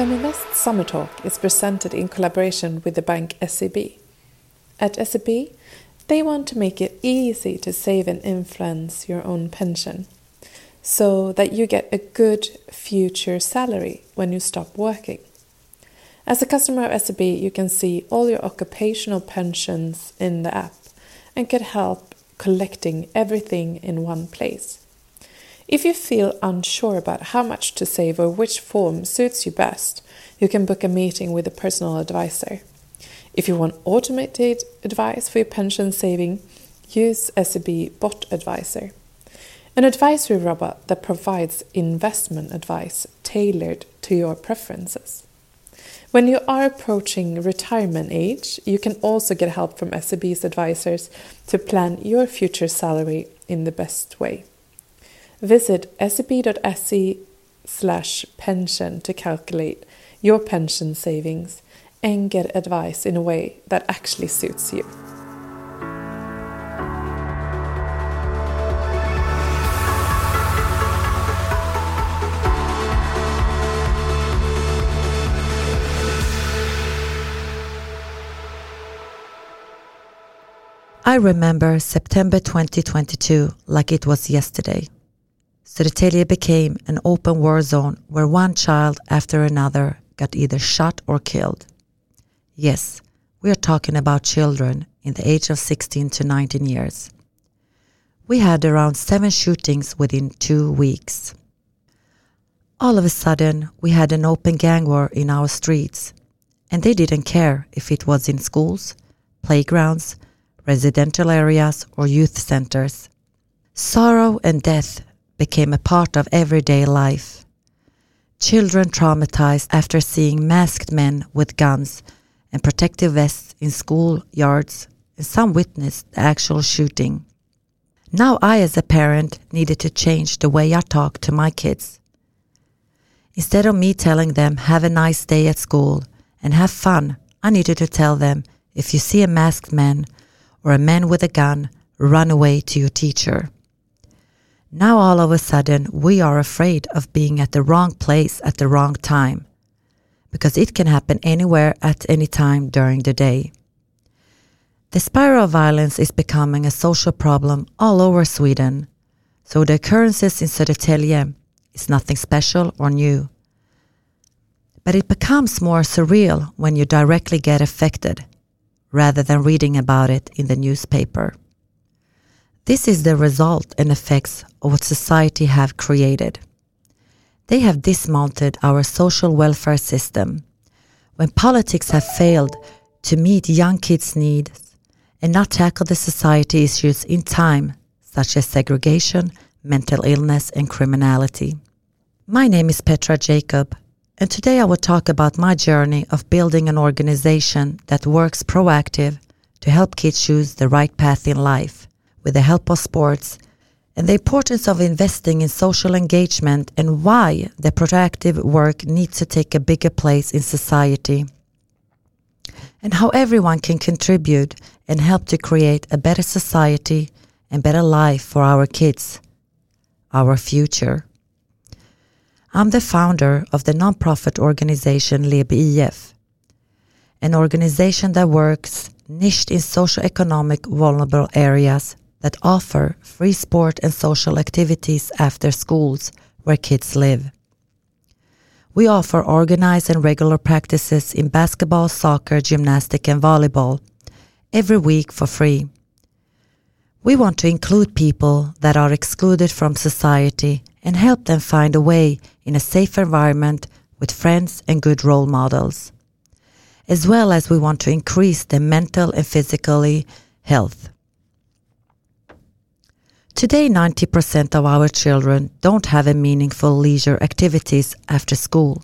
Feminvest Summer Talk is presented in collaboration with the bank SEB. At SEB, they want to make it easy to save and influence your own pension so that you get a good future salary when you stop working. As a customer of SEB, you can see all your occupational pensions in the app and get help collecting everything in one place. If you feel unsure about how much to save or which form suits you best, you can book a meeting with a personal advisor. If you want automated advice for your pension saving, use SEB Bot Advisor, an advisory robot that provides investment advice tailored to your preferences. When you are approaching retirement age, you can also get help from SEB's advisors to plan your future salary in the best way. Visit seb.se slash pension to calculate your pension savings and get advice in a way that actually suits you. I remember September 2022 like it was yesterday. Södertälje became an open war zone where one child after another got either shot or killed. Yes, we are talking about children in the age of 16 to 19 years. We had around seven shootings within two weeks. All of a sudden, we had an open gang war in our streets, and they didn't care if it was in schools, playgrounds, residential areas, or youth centers. Sorrow and death became a part of everyday life. Children traumatized after seeing masked men with guns and protective vests in school yards, and some witnessed the actual shooting. Now I, as a parent, needed to change the way I talk to my kids. Instead of me telling them, have a nice day at school and have fun, I needed to tell them, if you see a masked man or a man with a gun, run away to your teacher. Now all of a sudden we are afraid of being at the wrong place at the wrong time because it can happen anywhere at any time during the day. The spiral of violence is becoming a social problem all over Sweden, so the occurrences in Södertälje is nothing special or new. But it becomes more surreal when you directly get affected rather than reading about it in the newspaper. This is the result and effects of what society have created. They have dismantled our social welfare system. When politics have failed to meet young kids' needs and not tackle the society issues in time, such as segregation, mental illness, and criminality. My name is Petra Jacob, and today I will talk about my journey of building an organization that works proactive to help kids choose the right path in life with the help of sports and the importance of investing in social engagement and why the proactive work needs to take a bigger place in society and how everyone can contribute and help to create a better society and better life for our kids, our future. I'm the founder of the nonprofit organization Lebi an organization that works niched in socio-economic vulnerable areas that offer free sport and social activities after schools where kids live. We offer organized and regular practices in basketball, soccer, gymnastic, and volleyball every week for free. We want to include people that are excluded from society and help them find a way in a safe environment with friends and good role models. As well as we want to increase their mental and physically health. Today, 90% of our children don't have a meaningful leisure activities after school,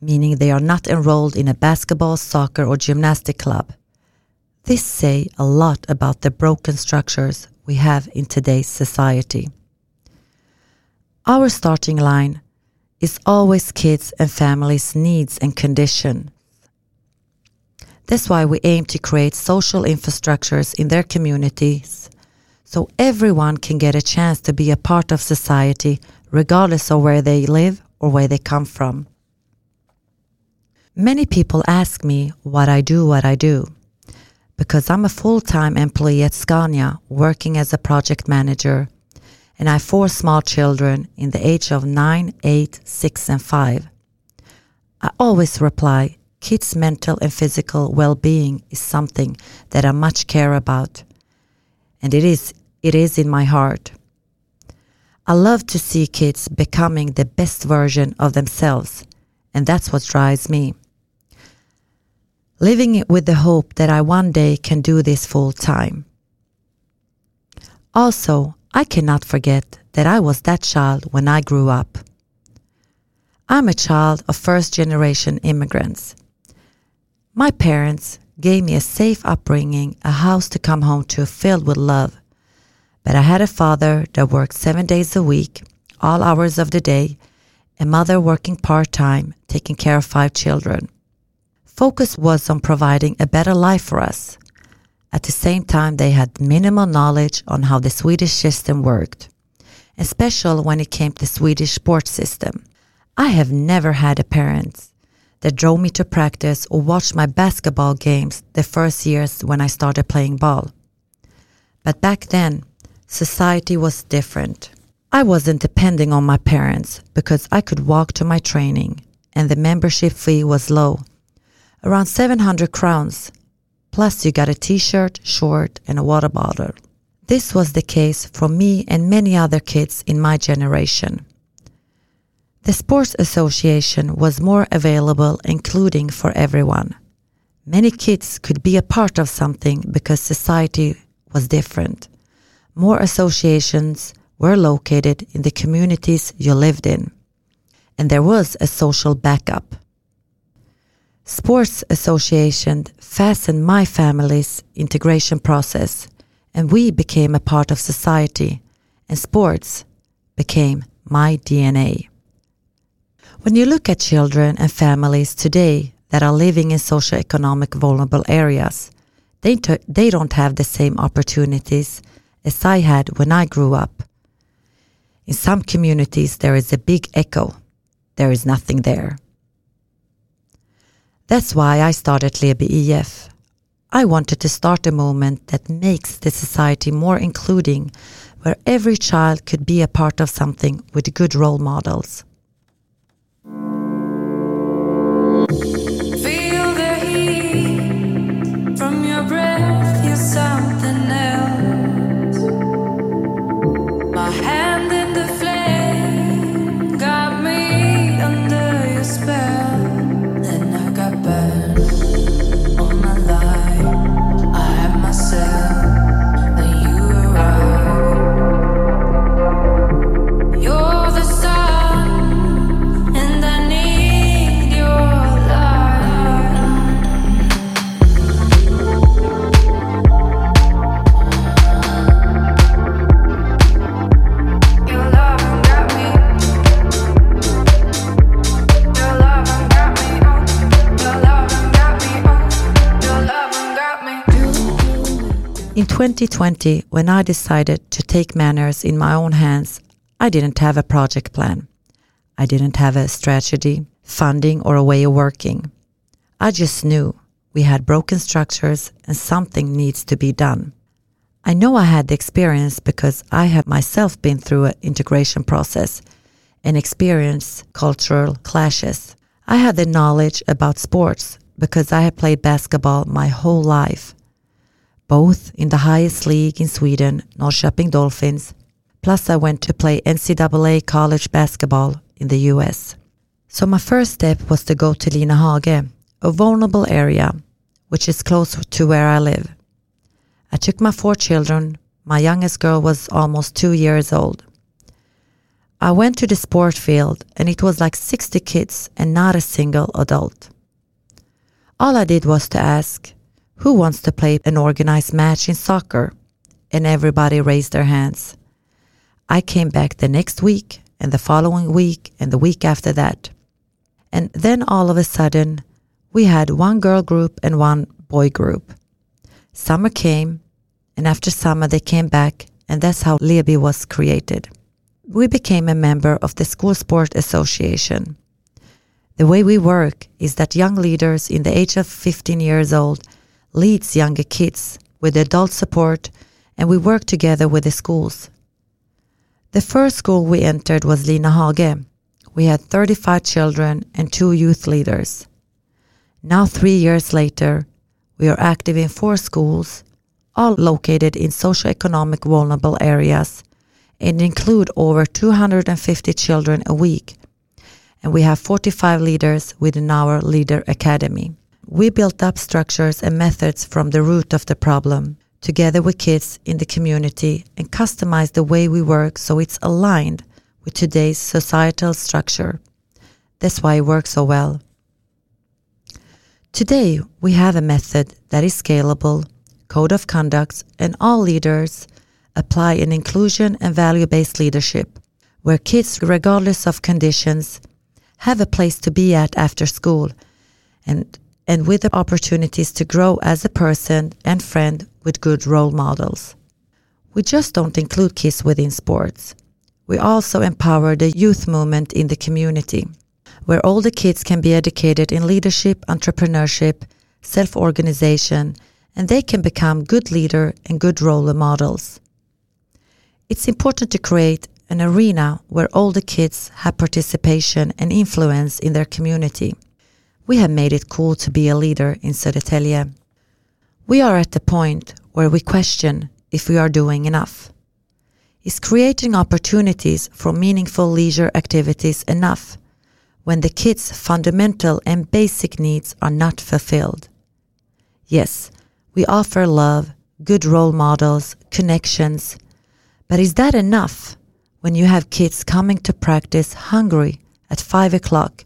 meaning they are not enrolled in a basketball, soccer, or gymnastic club. This say a lot about the broken structures we have in today's society. Our starting line is always kids and families' needs and conditions. That's why we aim to create social infrastructures in their communities so everyone can get a chance to be a part of society regardless of where they live or where they come from. Many people ask me what I do, what I do, because I'm a full time employee at Scania working as a project manager, and I have four small children in the age of 9, 8, 6, and 5. I always reply kids' mental and physical well being is something that I much care about, and it is, it is in my heart. I love to see kids becoming the best version of themselves, and that's what drives me living it with the hope that I one day can do this full time. Also, I cannot forget that I was that child when I grew up. I'm a child of first generation immigrants. My parents gave me a safe upbringing, a house to come home to filled with love. But I had a father that worked seven days a week, all hours of the day, a mother working part time, taking care of five children. Focus was on providing a better life for us. At the same time, they had minimal knowledge on how the Swedish system worked, especially when it came to the Swedish sports system. I have never had a parent that drove me to practice or watched my basketball games the first years when I started playing ball. But back then, society was different. I wasn't depending on my parents because I could walk to my training and the membership fee was low around 700 crowns. Plus, you got a t shirt, short, and a water bottle. This was the case for me and many other kids in my generation. The Sports Association was more available, including for everyone. Many kids could be a part of something because society was different. More associations were located in the communities you lived in. And there was a social backup. Sports Association fastened my family's integration process, and we became a part of society, and sports became my DNA. When you look at children and families today that are living in socioeconomic vulnerable areas, they, they don't have the same opportunities as I had when I grew up. In some communities, there is a big echo. There is nothing there. That's why I started Lebi IF. I wanted to start a movement that makes the society more including, where every child could be a part of something with good role models. 2020, when I decided to take manners in my own hands, I didn't have a project plan. I didn't have a strategy, funding, or a way of working. I just knew we had broken structures and something needs to be done. I know I had the experience because I have myself been through an integration process and experienced cultural clashes. I had the knowledge about sports because I had played basketball my whole life both in the highest league in Sweden, Norrköping Dolphins, plus I went to play NCAA college basketball in the US. So my first step was to go to Linahage, a vulnerable area, which is close to where I live. I took my four children. My youngest girl was almost two years old. I went to the sport field and it was like 60 kids and not a single adult. All I did was to ask, who wants to play an organized match in soccer? And everybody raised their hands. I came back the next week and the following week and the week after that. And then all of a sudden, we had one girl group and one boy group. Summer came, and after summer they came back, and that's how Lebi was created. We became a member of the School Sport Association. The way we work is that young leaders in the age of 15 years old leads younger kids with adult support and we work together with the schools. The first school we entered was Lina Hage. We had 35 children and two youth leaders. Now, three years later, we are active in four schools, all located in socioeconomic vulnerable areas and include over 250 children a week. And we have 45 leaders within our Leader Academy. We built up structures and methods from the root of the problem, together with kids in the community, and customized the way we work so it's aligned with today's societal structure. That's why it works so well. Today, we have a method that is scalable, code of conduct, and all leaders apply an inclusion and value based leadership where kids, regardless of conditions, have a place to be at after school and, and with the opportunities to grow as a person and friend with good role models. We just don't include kids within sports. We also empower the youth movement in the community, where the kids can be educated in leadership, entrepreneurship, self organization, and they can become good leader and good role models. It's important to create an arena where all the kids have participation and influence in their community. We have made it cool to be a leader in Södertälje. We are at the point where we question if we are doing enough. Is creating opportunities for meaningful leisure activities enough when the kids' fundamental and basic needs are not fulfilled? Yes, we offer love, good role models, connections, but is that enough when you have kids coming to practice hungry at five o'clock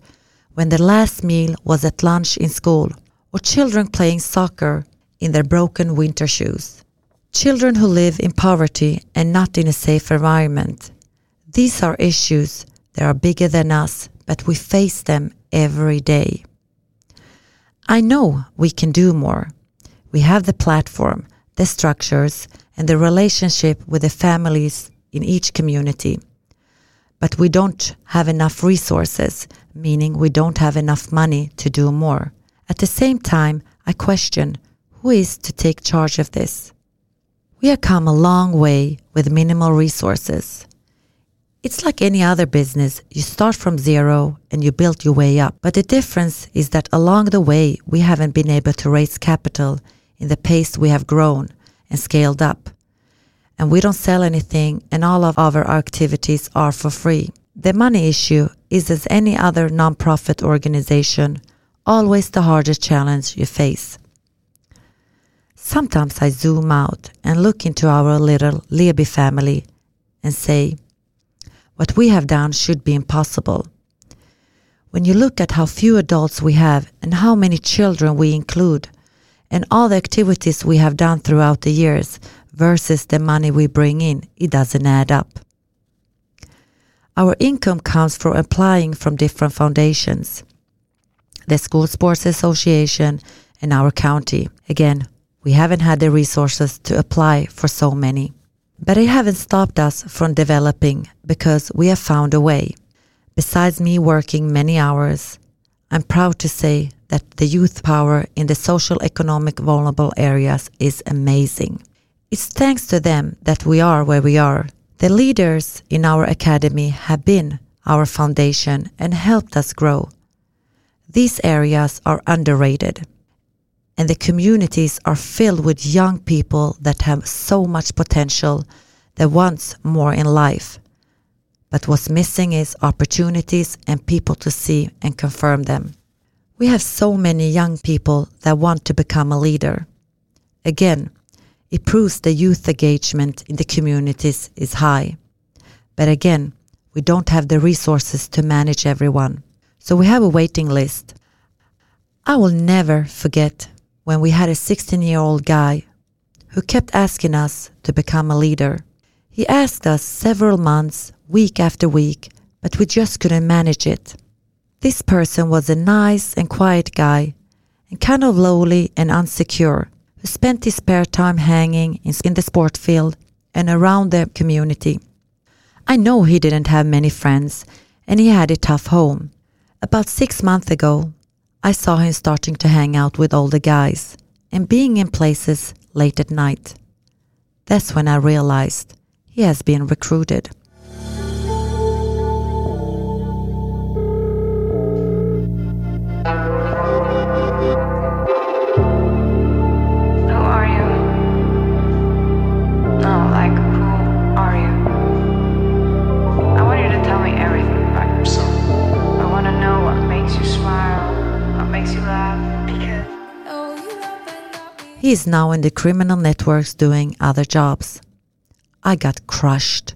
when the last meal was at lunch in school, or children playing soccer in their broken winter shoes? Children who live in poverty and not in a safe environment. These are issues that are bigger than us, but we face them every day. I know we can do more. We have the platform, the structures, and the relationship with the families in each community. But we don't have enough resources, meaning we don't have enough money to do more. At the same time, I question who is to take charge of this? We have come a long way with minimal resources. It's like any other business. You start from zero and you build your way up. But the difference is that along the way, we haven't been able to raise capital in the pace we have grown and scaled up. And we don't sell anything, and all of our activities are for free. The money issue is, as any other nonprofit organization, always the hardest challenge you face. Sometimes I zoom out and look into our little Lebi family and say, what we have done should be impossible. When you look at how few adults we have and how many children we include, and all the activities we have done throughout the years versus the money we bring in, it doesn't add up. Our income comes from applying from different foundations the School Sports Association and our county. Again, we haven't had the resources to apply for so many. But it haven't stopped us from developing because we have found a way. Besides me working many hours, I'm proud to say that the youth power in the social economic vulnerable areas is amazing. It's thanks to them that we are where we are. The leaders in our academy have been our foundation and helped us grow. These areas are underrated and the communities are filled with young people that have so much potential that wants more in life. But what's missing is opportunities and people to see and confirm them. We have so many young people that want to become a leader. Again, it proves the youth engagement in the communities is high. But again, we don't have the resources to manage everyone. So we have a waiting list. I will never forget when we had a 16 year old guy who kept asking us to become a leader. He asked us several months, week after week, but we just couldn't manage it. This person was a nice and quiet guy, and kind of lonely and unsecure, spent his spare time hanging in the sport field and around the community. I know he didn't have many friends, and he had a tough home. About six months ago, I saw him starting to hang out with older guys and being in places late at night. That's when I realized he has been recruited. Makes you laugh. Because He is now in the criminal networks doing other jobs. I got crushed.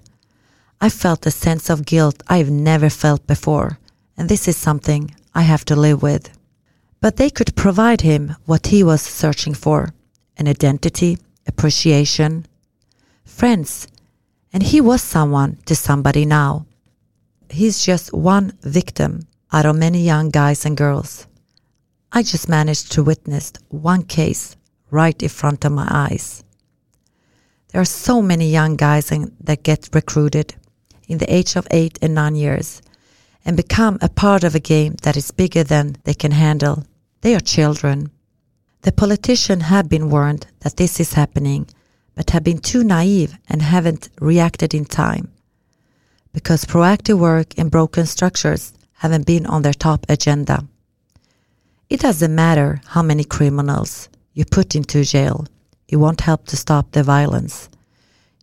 I felt a sense of guilt I've never felt before, and this is something I have to live with. But they could provide him what he was searching for an identity, appreciation, friends, and he was someone to somebody now. He's just one victim out of many young guys and girls. I just managed to witness one case right in front of my eyes. There are so many young guys in- that get recruited in the age of 8 and 9 years and become a part of a game that is bigger than they can handle. They are children. The politicians have been warned that this is happening, but have been too naive and haven't reacted in time because proactive work and broken structures haven't been on their top agenda. It doesn't matter how many criminals you put into jail, it won't help to stop the violence.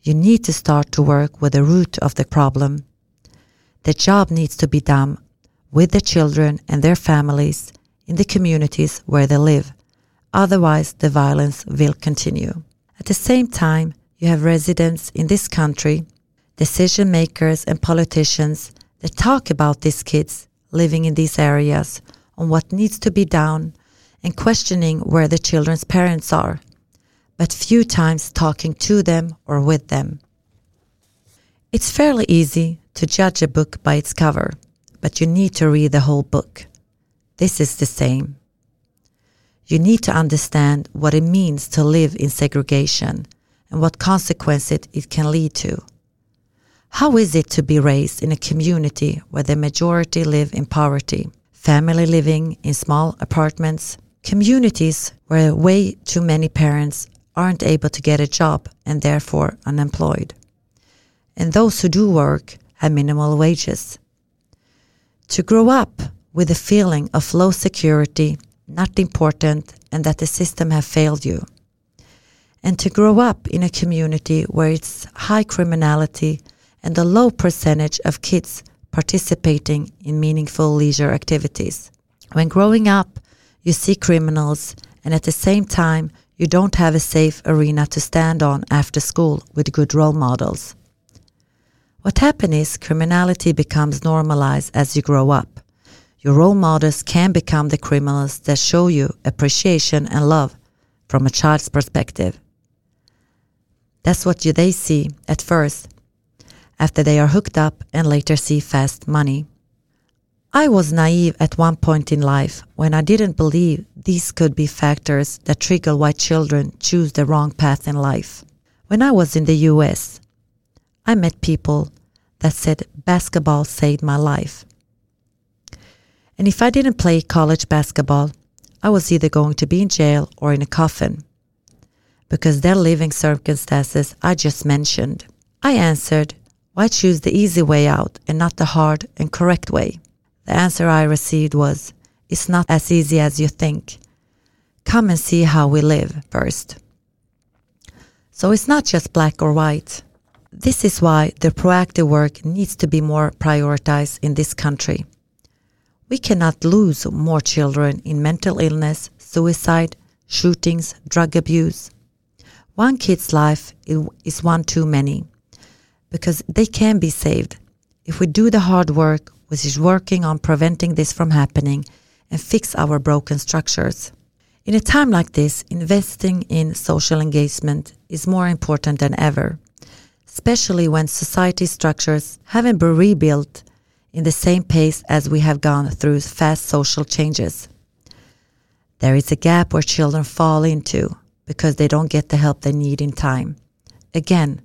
You need to start to work with the root of the problem. The job needs to be done with the children and their families in the communities where they live. Otherwise, the violence will continue. At the same time, you have residents in this country, decision makers and politicians that talk about these kids living in these areas on what needs to be done and questioning where the children's parents are, but few times talking to them or with them. It's fairly easy to judge a book by its cover, but you need to read the whole book. This is the same. You need to understand what it means to live in segregation and what consequences it can lead to. How is it to be raised in a community where the majority live in poverty, family living in small apartments, communities where way too many parents aren't able to get a job and therefore unemployed, and those who do work have minimal wages? To grow up with a feeling of low security, not important, and that the system have failed you. And to grow up in a community where it's high criminality and a low percentage of kids participating in meaningful leisure activities. When growing up, you see criminals, and at the same time, you don't have a safe arena to stand on after school with good role models. What happens is criminality becomes normalized as you grow up. Your role models can become the criminals that show you appreciation and love from a child's perspective. That's what you, they see at first, after they are hooked up and later see fast money. I was naive at one point in life when I didn't believe these could be factors that trigger why children choose the wrong path in life. When I was in the US, I met people that said basketball saved my life. And if I didn't play college basketball, I was either going to be in jail or in a coffin because their living circumstances I just mentioned. I answered, why choose the easy way out and not the hard and correct way? The answer I received was, it's not as easy as you think. Come and see how we live first. So it's not just black or white. This is why the proactive work needs to be more prioritized in this country. We cannot lose more children in mental illness, suicide, shootings, drug abuse. One kid's life is one too many because they can be saved if we do the hard work, which is working on preventing this from happening and fix our broken structures. In a time like this, investing in social engagement is more important than ever, especially when society structures haven't been rebuilt in the same pace as we have gone through fast social changes. There is a gap where children fall into because they don't get the help they need in time. Again,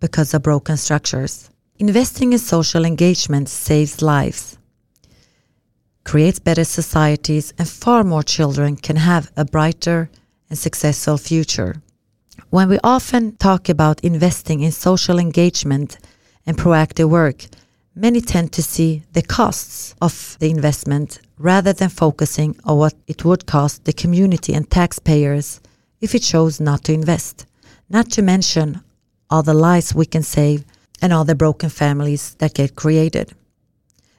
because of broken structures. Investing in social engagement saves lives. creates better societies, and far more children can have a brighter and successful future. When we often talk about investing in social engagement and proactive work, many tend to see the costs of the investment rather than focusing on what it would cost the community and taxpayers if it chose not to invest. Not to mention all the lives we can save and all the broken families that get created.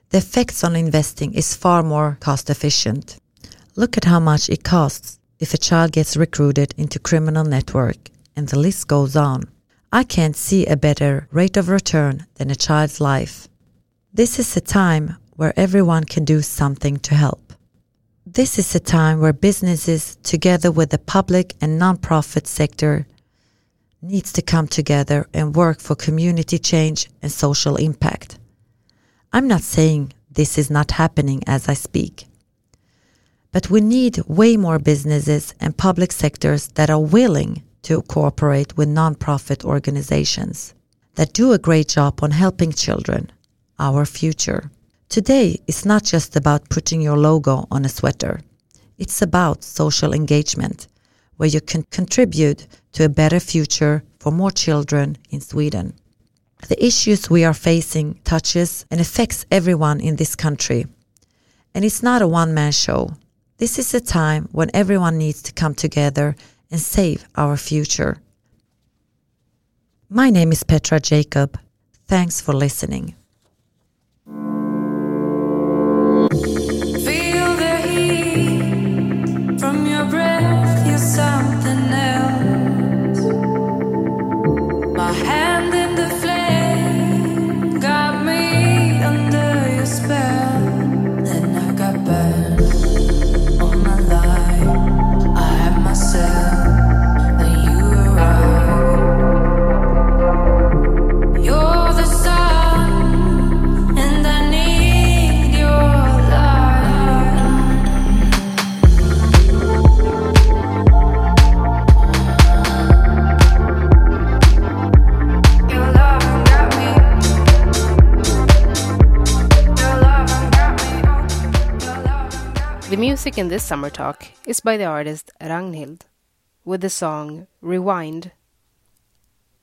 The effects on investing is far more cost efficient. Look at how much it costs if a child gets recruited into criminal network and the list goes on. I can't see a better rate of return than a child's life. This is a time where everyone can do something to help. This is a time where businesses, together with the public and non-profit sector, needs to come together and work for community change and social impact. I'm not saying this is not happening as I speak. But we need way more businesses and public sectors that are willing to cooperate with non-profit organizations that do a great job on helping children our future. Today is not just about putting your logo on a sweater. It's about social engagement, where you can contribute to a better future for more children in Sweden. The issues we are facing touches and affects everyone in this country. And it's not a one-man show. This is a time when everyone needs to come together and save our future. My name is Petra Jacob. Thanks for listening. In this summer talk is by the artist Ragnhild with the song Rewind